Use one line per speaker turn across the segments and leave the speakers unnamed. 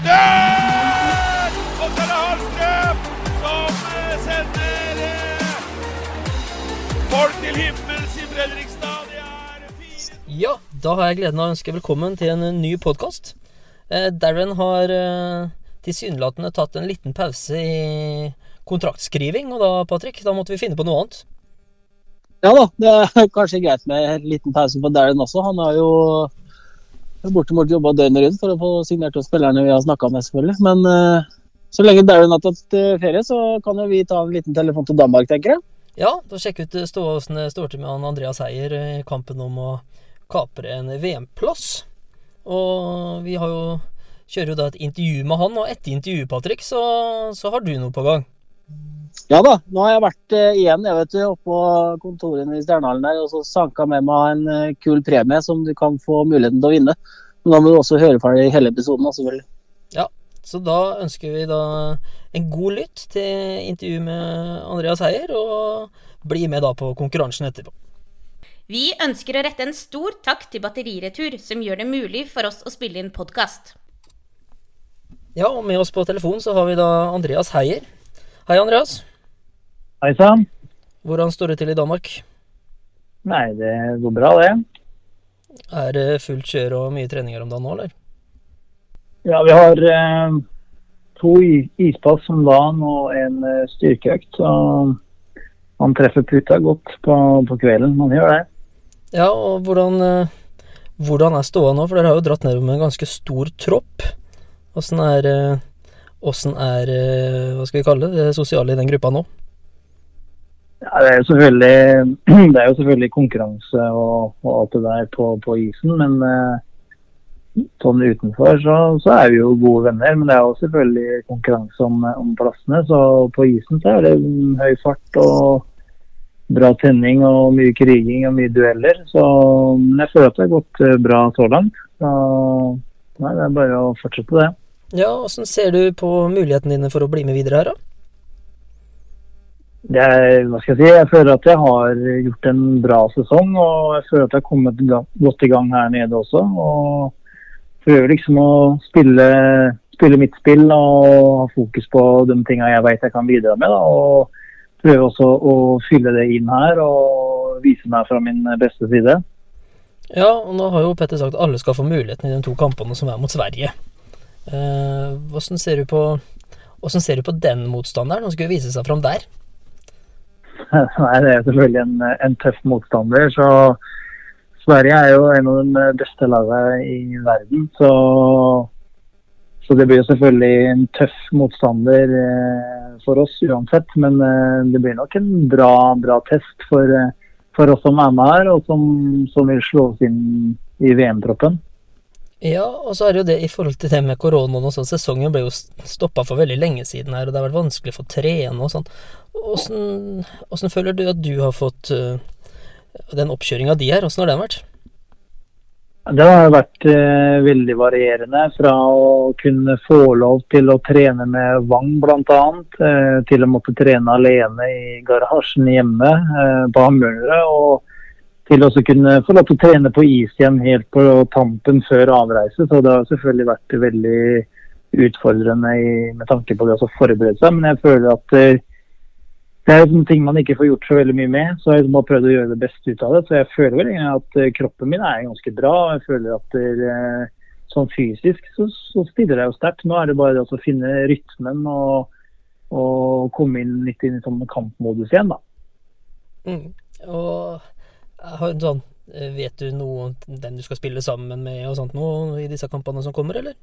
Retur! Og så er det Hallstrøm som eh, sender eh, folk til himmels i Fredrikstad. Er
Ja, da har jeg gleden av å ønske velkommen til en ny podkast. Eh, Darren har eh, tilsynelatende tatt en liten pause i kontraktskriving, og da, Patrick, da måtte vi finne på noe annet.
Ja da, det er kanskje greit med en liten pause på Darren også. Han har jo bortimot jobba døgnet rundt for å få signert oss spillerne vi har snakka med, selvfølgelig. Men uh, så lenge Darren har tatt eh, ferie, så kan jo vi ta en liten telefon til Danmark, tenker jeg.
Ja, da sjekk ut eh, åssen det står til med Andreas Heier i kampen om å kapre en VM-plass. Og vi jo kjører jo da et intervju med han, og etter intervjuet, Patrick, så, så har du noe på gang.
Ja da, nå har jeg vært uh, igjen jeg vet du, oppå kontorene i Stjernehallen der, og så sanka med meg en uh, kul premie som du kan få muligheten til å vinne. Men da må du også høre ferdig hele episoden, da, selvfølgelig.
Ja, så da ønsker vi da en god lytt til intervju med Andreas Heier, og bli med da på konkurransen etterpå.
Vi ønsker å rette en stor takk til Batteriretur, som gjør det mulig for oss å spille inn podkast.
Ja, og med oss på telefon så har vi da Andreas Heier. Hei, Andreas.
Hei sann.
Hvordan står det til i Danmark?
Nei, det går bra, det.
Er det fullt kjør og mye treninger om dagen nå, eller?
Ja, vi har eh, to ispass om dagen og en eh, styrkeøkt. Så man treffer puta godt på, på kvelden. Man gjør det.
Ja, og hvordan, eh, hvordan er ståa nå? For dere har jo dratt nedover med en ganske stor tropp. Åssen er, eh, åssen er eh, hva skal vi kalle det, det sosiale i den gruppa nå?
Ja, det er det er jo selvfølgelig konkurranse og, og alt det der på, på isen, men eh, sånn utenfor så, så er vi jo gode venner. Men det er jo selvfølgelig konkurranse om, om plassene. Så på isen så er det høy fart og bra tenning og mye kriging og mye dueller. Så jeg føler at det har gått eh, bra så langt. Så nei, det er bare å fortsette det.
Ja, åssen ser du på mulighetene dine for å bli med videre her, da?
Jeg, hva skal jeg si, jeg føler at jeg har gjort en bra sesong, og jeg føler at jeg har kommet godt i gang her nede også. Og prøver liksom å spille, spille mitt spill og ha fokus på de tinga jeg vet jeg kan bidra med. Da, og prøver også å fylle det inn her og vise meg fra min beste side.
Ja, og nå har jo Petter sagt at alle skal få muligheten i de to kampene som er mot Sverige. Eh, hvordan, ser, du på- hvordan ser du på den motstanderen? Han skulle vise seg fram der.
Nei, det er selvfølgelig en, en tøff motstander. Så Sverige er jo en av de beste lagene i verden. Så, så det blir jo selvfølgelig en tøff motstander eh, for oss uansett. Men eh, det blir nok en bra, bra test for, eh, for oss som er med her, og som, som vil slå oss inn i VM-troppen.
Ja, og så er det jo det i forhold til det med koronaen og sånn. Sesongen ble jo stoppa for veldig lenge siden her, og det har vært vanskelig å få trene og sånn. Åssen føler du at du har fått uh, den oppkjøringa di her? Åssen har den vært?
Det har vært uh, veldig varierende. Fra å kunne få lov til å trene med Vang bl.a. uh, til å måtte trene alene i garasjen hjemme uh, på Hamburgere. Og til å kunne få lov til å trene på is igjen helt på tampen før avreise. Så det har selvfølgelig vært veldig utfordrende i, med tanke på det å forberede seg. Men jeg føler at eh, det er sånne ting man ikke får gjort så veldig mye med. Så jeg har prøvd å gjøre det beste ut av det. Så jeg føler vel egentlig at eh, kroppen min er ganske bra. Jeg føler at det, sånn fysisk så, så stiller jeg jo sterkt. Nå er det bare det å finne rytmen og, og komme inn litt inn i sånn kampmodus igjen, da.
Mm. Og sånn eh, Vet du noe om den du skal spille sammen med og sånt nå i disse kampene som kommer, eller?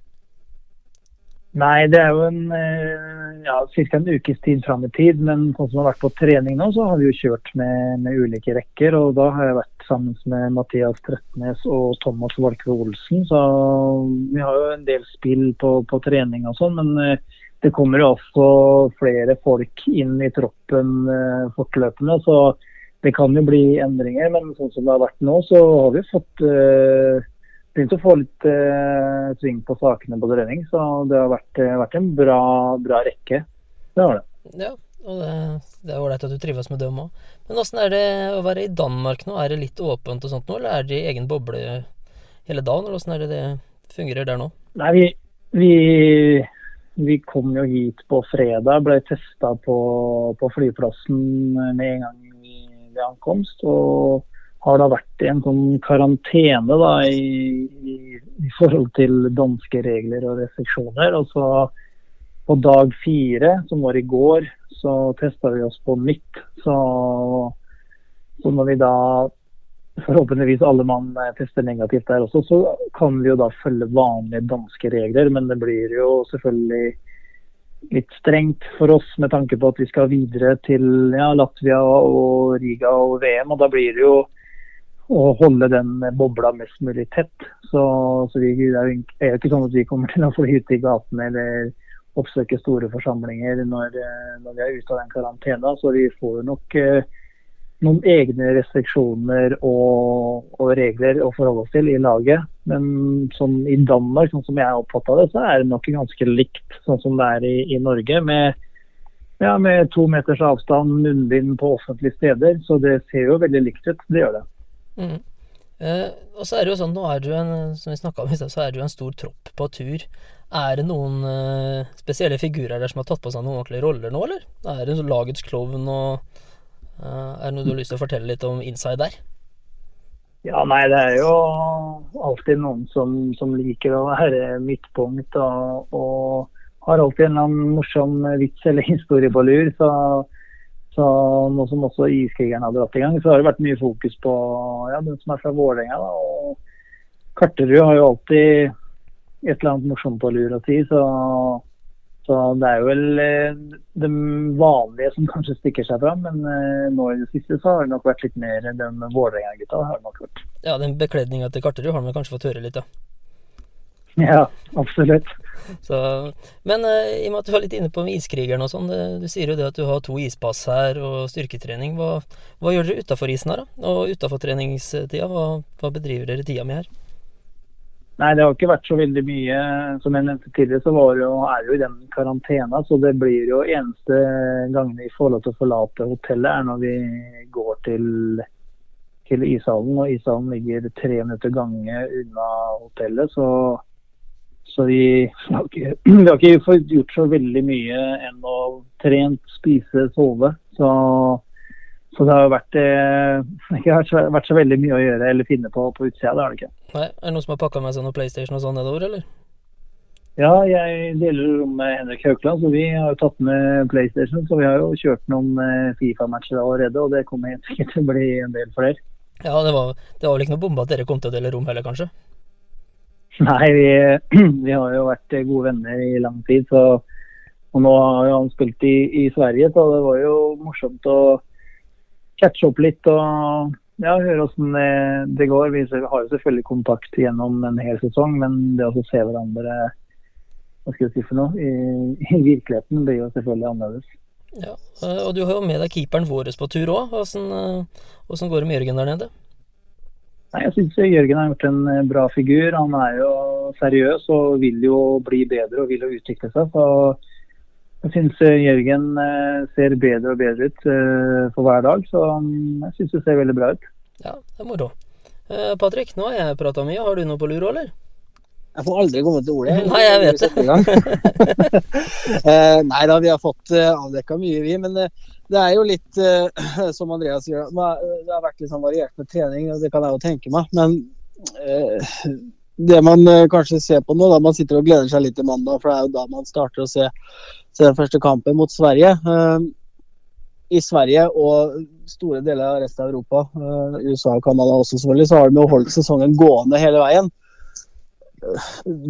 Nei, det er jo en eh, ja, ca. en ukes tid fram i tid. Men sånn som har vært på trening nå, så har vi jo kjørt med, med ulike rekker. Og da har jeg vært sammen med Mathias Trettenes og Thomas Walkve Olsen. Så vi har jo en del spill på, på trening og sånn. Men eh, det kommer jo også flere folk inn i troppen fortløpende. Så det kan jo bli endringer. Men sånn som det har vært nå, så har vi fått eh, begynt å få litt eh, sving på sakene på trening. Så det har vært, eh, vært en bra, bra rekke. Det har det.
Ja, og det, det er ålreit at du trives med dem òg. Men åssen er det å være i Danmark nå? Er det litt åpent og sånt nå, eller er det i egen boble hele dagen, eller åssen er det det fungerer der nå?
Nei, vi, Vi, vi kom jo hit på fredag, ble testa på, på flyplassen med en gang ved ankomst. Og har da vært i en sånn karantene da, i, i, i forhold til danske regler og restriksjoner. Og så på dag fire, som var i går, så testa vi oss på nytt. Så, så når vi da forhåpentligvis alle mann tester negativt der også, så kan vi jo da følge vanlige danske regler. Men det blir jo selvfølgelig litt strengt for oss med tanke på at vi skal videre til ja, Latvia og Riga og VM. Og da blir det jo å holde den bobla mest mulig tett. Så, så vi, det er jo ikke sånn at vi kommer til å fly ut i gatene eller oppsøke store forsamlinger når, når, vi er ute av den karantena. Så vi får nok eh, noen egne restriksjoner og, og, regler å forholde oss til i laget. Men sånn i Danmark, sånn som jeg oppfatta det, så er det nok ganske likt sånn som det er i, i Norge. Med, ja, med to meters avstand, munnbind på offentlige steder. Så det ser jo veldig likt ut. Det gjør det.
Mm. Eh, og så er det jo sånn, nå er du en, som vi om i sted, så er du en stor tropp på tur. Er det noen eh, spesielle figurer der som har tatt på seg noen ordentlige roller nå, eller? Er det lagets klovn og Er det noe du har lyst til å fortelle litt om inside der?
Ja, nei, det er jo alltid noen som, som liker å være midtpunkt og, og, har alltid en eller annen morsom vits eller historie på lur. Så, så nå som også Iskrigeren har dratt i gang, så har det vært mye fokus på ja, den som er fra Vålerenga. Karterud har jo alltid et eller annet morsomt på lur å si. Så, så, det er vel de det vanlige som kanskje stikker seg fram. Men eh, nå i det siste så har det nok vært litt mer den Vålerenga-gutta. har det nok vært.
Ja, den bekledninga til Karterud har man kanskje fått høre litt, ja.
Ja, absolutt.
Så, men uh, i og med at du var litt inne på iskrigeren og sånn, du sier jo det at du har to ispass her og styrketrening. Hva, hva gjør dere utafor isen her, da? Og utafor treningstida, hva, hva bedriver dere tida med her?
Nei, det har ikke vært så veldig mye. Som jeg nevnte tidligere, så var jo, er jo i den karantena. Så det blir jo eneste gangen vi får lov til å forlate hotellet, er når vi går til, til ishallen. Og ishallen ligger tre minutter gange unna hotellet. Så, så vi, har ikke, vi har ikke gjort så veldig mye enn å trent, spise, sove. Så så det har vært, eh, ikke vært så, veldig mye å gjøre eller finne på på utsida. Det har det ikke.
Nei, Er det noen som har pakka med seg noe PlayStation og sånn nedover, eller?
Ja, jeg deler rom med Henrik Haukeland, så vi har jo tatt med PlayStation. Så vi har jo kjørt noen eh, Fifa-matcher allerede, og det kommer helt sikkert til å bli en del flere.
Ja, det var, det var vel ikke noe bombe at dere kom til å dele rom heller, kanskje?
Nei, vi, vi, har jo vært gode venner i lang tid. Så, og nå har jo han spilt i, i Sverige, så det var jo morsomt å catche opp litt og ja, høre hvordan det, det, går. Vi har jo selvfølgelig kontakt gjennom en hel sesong, men det å se hverandre hva skal jeg si for noe, i, i virkeligheten blir jo selvfølgelig annerledes.
Ja, eh, og du har jo med deg keeperen vår på tur òg. Hvordan, hvordan, eh, går det med Jørgen der nede?
Nei, Jeg syns Jørgen har gjort en eh, bra figur. Han er jo seriøs og vil jo bli bedre og vil jo utvikle seg. så jeg syns eh, Jørgen eh, ser bedre og bedre ut eh, for hver dag, så mm, jeg syns det ser veldig bra ut.
Ja, det er moro. Patrick, nå har jeg prata mye. Har du noe på lur eller?
Jeg får aldri komme til ordet.
Nei, jeg vet det.
Nei da, vi har fått avdekka mye, vi. Men det er jo litt, som Andreas sier, det har vært litt sånn variert med trening, og det kan jeg jo tenke meg. Men det man kanskje ser på nå, da man sitter og gleder seg litt til mandag, for det er jo da man starter å se se den første kampen mot Sverige. Uh, I Sverige og store deler av resten av Europa, uh, USA og Canada også selvfølgelig, så har de jo holdt sesongen gående hele veien.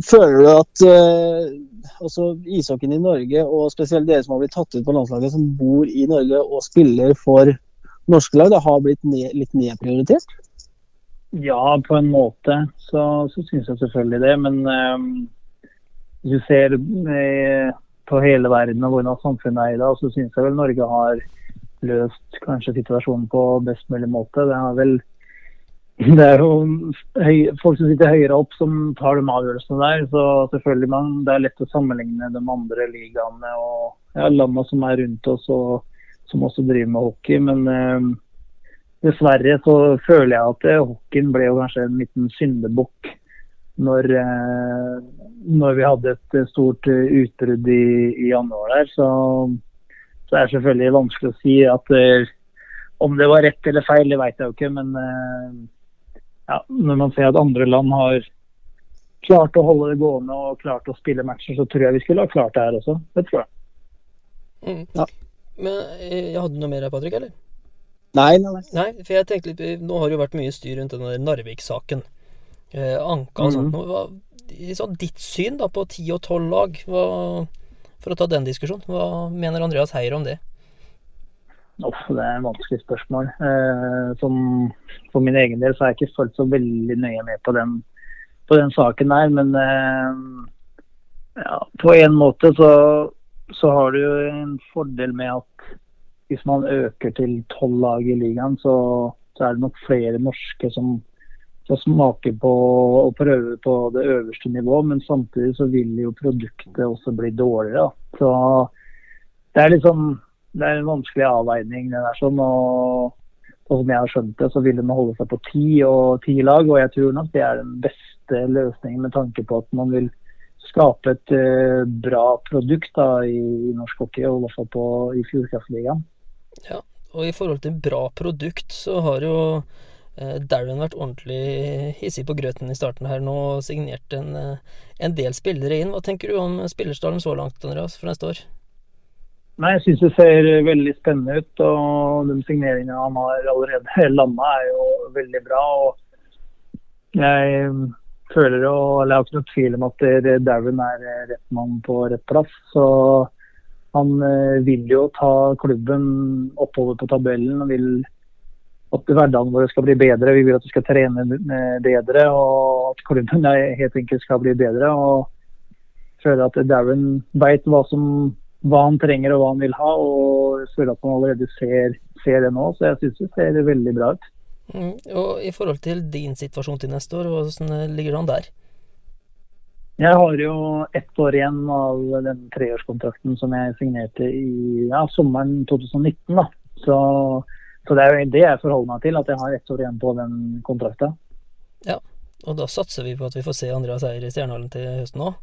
Føler du at uh, også ishockeyen i Norge, og spesielt dere som har blitt tatt ut på landslaget, som bor i Norge og spiller for norske lag, det har blitt ned, litt nedprioritert?
Ja, på en måte så, så syns jeg selvfølgelig det. Men um, hvis du ser uh, på hele verden og hvordan samfunnet er i dag, så syns jeg vel Norge har løst kanskje situasjonen på best mulig måte. Det vel det er jo høy, folk som sitter høyere opp som tar de avgjørelsene der. Så selvfølgelig man, det er lett å sammenligne de andre ligaene og ja, landene som er rundt oss og som også driver med hockey. Men eh, dessverre så føler jeg at eh, hockeyen ble jo kanskje en liten syndebukk når, eh, når vi hadde et stort eh, utbrudd i, i januar der. Så, så er det selvfølgelig vanskelig å si at om det var rett eller feil, det vet jeg jo ikke. Men ja, når man ser at andre land har klart å holde det gående og klart å spille matcher, så tror jeg vi skulle ha klart det her også. Det tror jeg.
Mm.
Ja.
Men jeg hadde noe mer her, Patrick, eller?
Nei, nei, nei.
Nei, for jeg tenkte litt Nå har det jo vært mye styr rundt den Narvik-saken. Eh, anka og sånt. mm. I sånn ditt syn da på ti og tolv lag, hva, for å ta den diskusjonen, hva mener Andreas Heier om det?
Uff, det er et vanskelig spørsmål. Eh, som, for min egen del så har jeg ikke fulgt så veldig nøye med på den, på den saken der. Men eh, ja, på en måte så, så har du jo en fordel med at hvis man øker til tolv lag i ligaen, så, så er det nok flere norske som, som smaker på og prøver på det øverste nivået. Men samtidig så vil jo produktet også bli dårligere. Så det er liksom det er en vanskelig avveining. det der sånn, og, og Som jeg har skjønt det, så vil de holde seg på ti og ti lag. og Jeg tror nok det er den beste løsningen med tanke på at man vil skape et uh, bra produkt da, i, i norsk hockey, og i hvert fall på, i Fjordkraftligaen.
Ja, og i forhold til bra produkt, så har jo eh, Darren vært ordentlig hissig på grøten i starten her nå og signert en, eh, en del spillere inn. Hva tenker du om spillerstallen så langt, Andreas, for neste år?
Nei, Jeg syns det ser veldig spennende ut. og De signeringene han har allerede landa, er jo veldig bra. og Jeg føler eller jeg har ikke noe tvil om at Darren er rett mann på rett plass. Så han eh, vil jo ta klubben oppover på tabellen og vil at hverdagen vår skal bli bedre. Vi vil at vi skal trene bedre og at klubben helt enkelt skal bli bedre. og føler at Darren veit hva, hva han trenger og hva han vil ha. og føler at han allerede ser, ser det nå. Så jeg syns det ser veldig bra ut.
Mm. Og i forhold til din situasjon til neste år, hvordan ligger det an der?
Jeg har jo ett år igjen av den treårskontrakten som jeg signerte i ja, sommeren 2019. da. Så, så det er jo det jeg forholder meg til, at jeg har ett år igjen på den kontrakten.
Ja, Og da satser vi på at vi får se Andreas Eier i Stjernehallen til høsten òg.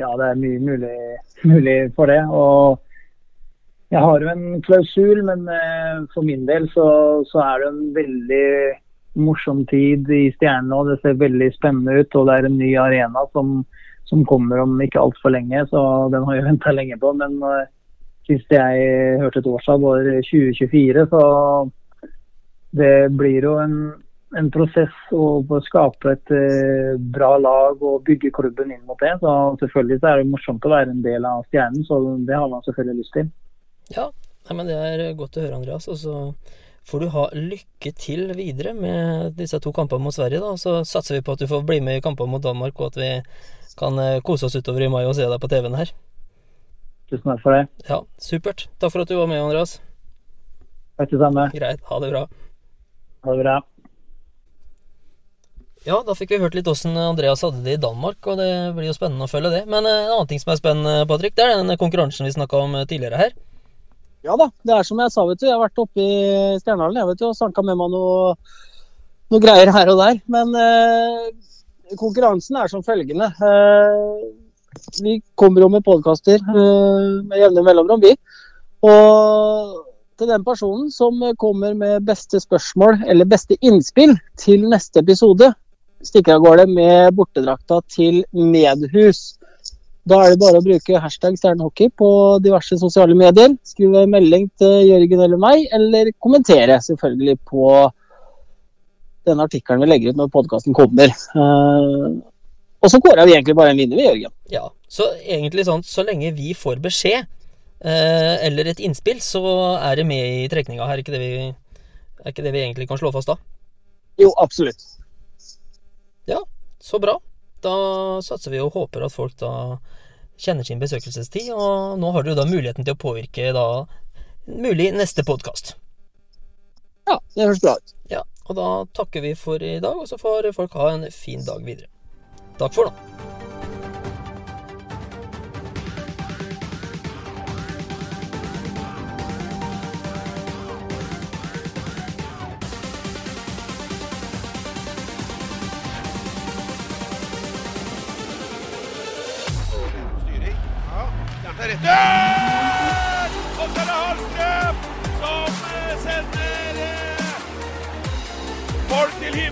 Ja, det er mye mulig, mulig for det. Og jeg har jo en klausul, men eh, for min del så, så er det en veldig morsom tid i Stjernen og Det ser veldig spennende ut, og det er en ny arena som, som kommer om ikke altfor lenge. Så den har jeg venta lenge på. Men uh, sist jeg hørte et årstall, var 2024. Så det blir jo en, en prosess å skape et uh, bra lag og bygge klubben inn mot det. Så selvfølgelig så er det morsomt å være en del av Stjernen, så det har man selvfølgelig lyst til.
Ja, nei, men det er godt å høre, Andreas. Og så får du ha lykke til videre med disse to kampene mot Sverige, da. Så satser vi på at du får bli med i kampene mot Danmark, og at vi kan eh, kose oss utover i mai og se deg på TV-en her.
Tusen takk for det.
Ja, supert. Takk for at du var med, Andreas.
Takk det samme.
Greit. Ha det bra.
Ha det bra.
Ja, da fikk vi hørt litt åssen Andreas hadde det i Danmark, og det blir jo spennende å følge det. Men eh, en annen ting som er spennende, Patrick, det er den konkurransen vi snakka om eh, tidligere her.
Ja da, det er som jeg sa, vet du. Jeg har vært oppe i Stjernehallen jeg vet du, og sanka med meg noe, noe greier her og der. Men eh, konkurransen er som følgende. Eh, vi kommer jo med podkaster eh, med jevne mellomrom, vi. Og til den personen som kommer med beste spørsmål eller beste innspill til neste episode, stikker av gårde med bortedrakta til Medhus. Da er det bare å bruke hashtag stjernehockey på diverse sosiale medier. Skrive melding til Jørgen eller meg, eller kommentere selvfølgelig på den artikkelen vi legger ut når podkasten kommer. Eh, og så kårer vi egentlig bare en vinner, vi, Jørgen.
Ja, så egentlig sånn så lenge vi får beskjed eh, eller et innspill, så er det med i trekninga her. Er ikke det vi, er ikke det vi egentlig kan slå fast da?
Jo, absolutt.
Ja, så bra. Da satser vi og håper at folk da kjenner sin besøkelsestid, og nå har du da muligheten til å påvirke da mulig neste podkast.
Ja, det høres bra ut.
Ja, og da takker vi for i dag, og så får folk ha en fin dag videre. Takk for nå.
Er rett dør! Og så er det Hallstrøm som eh, sender eh, folk til himmelen.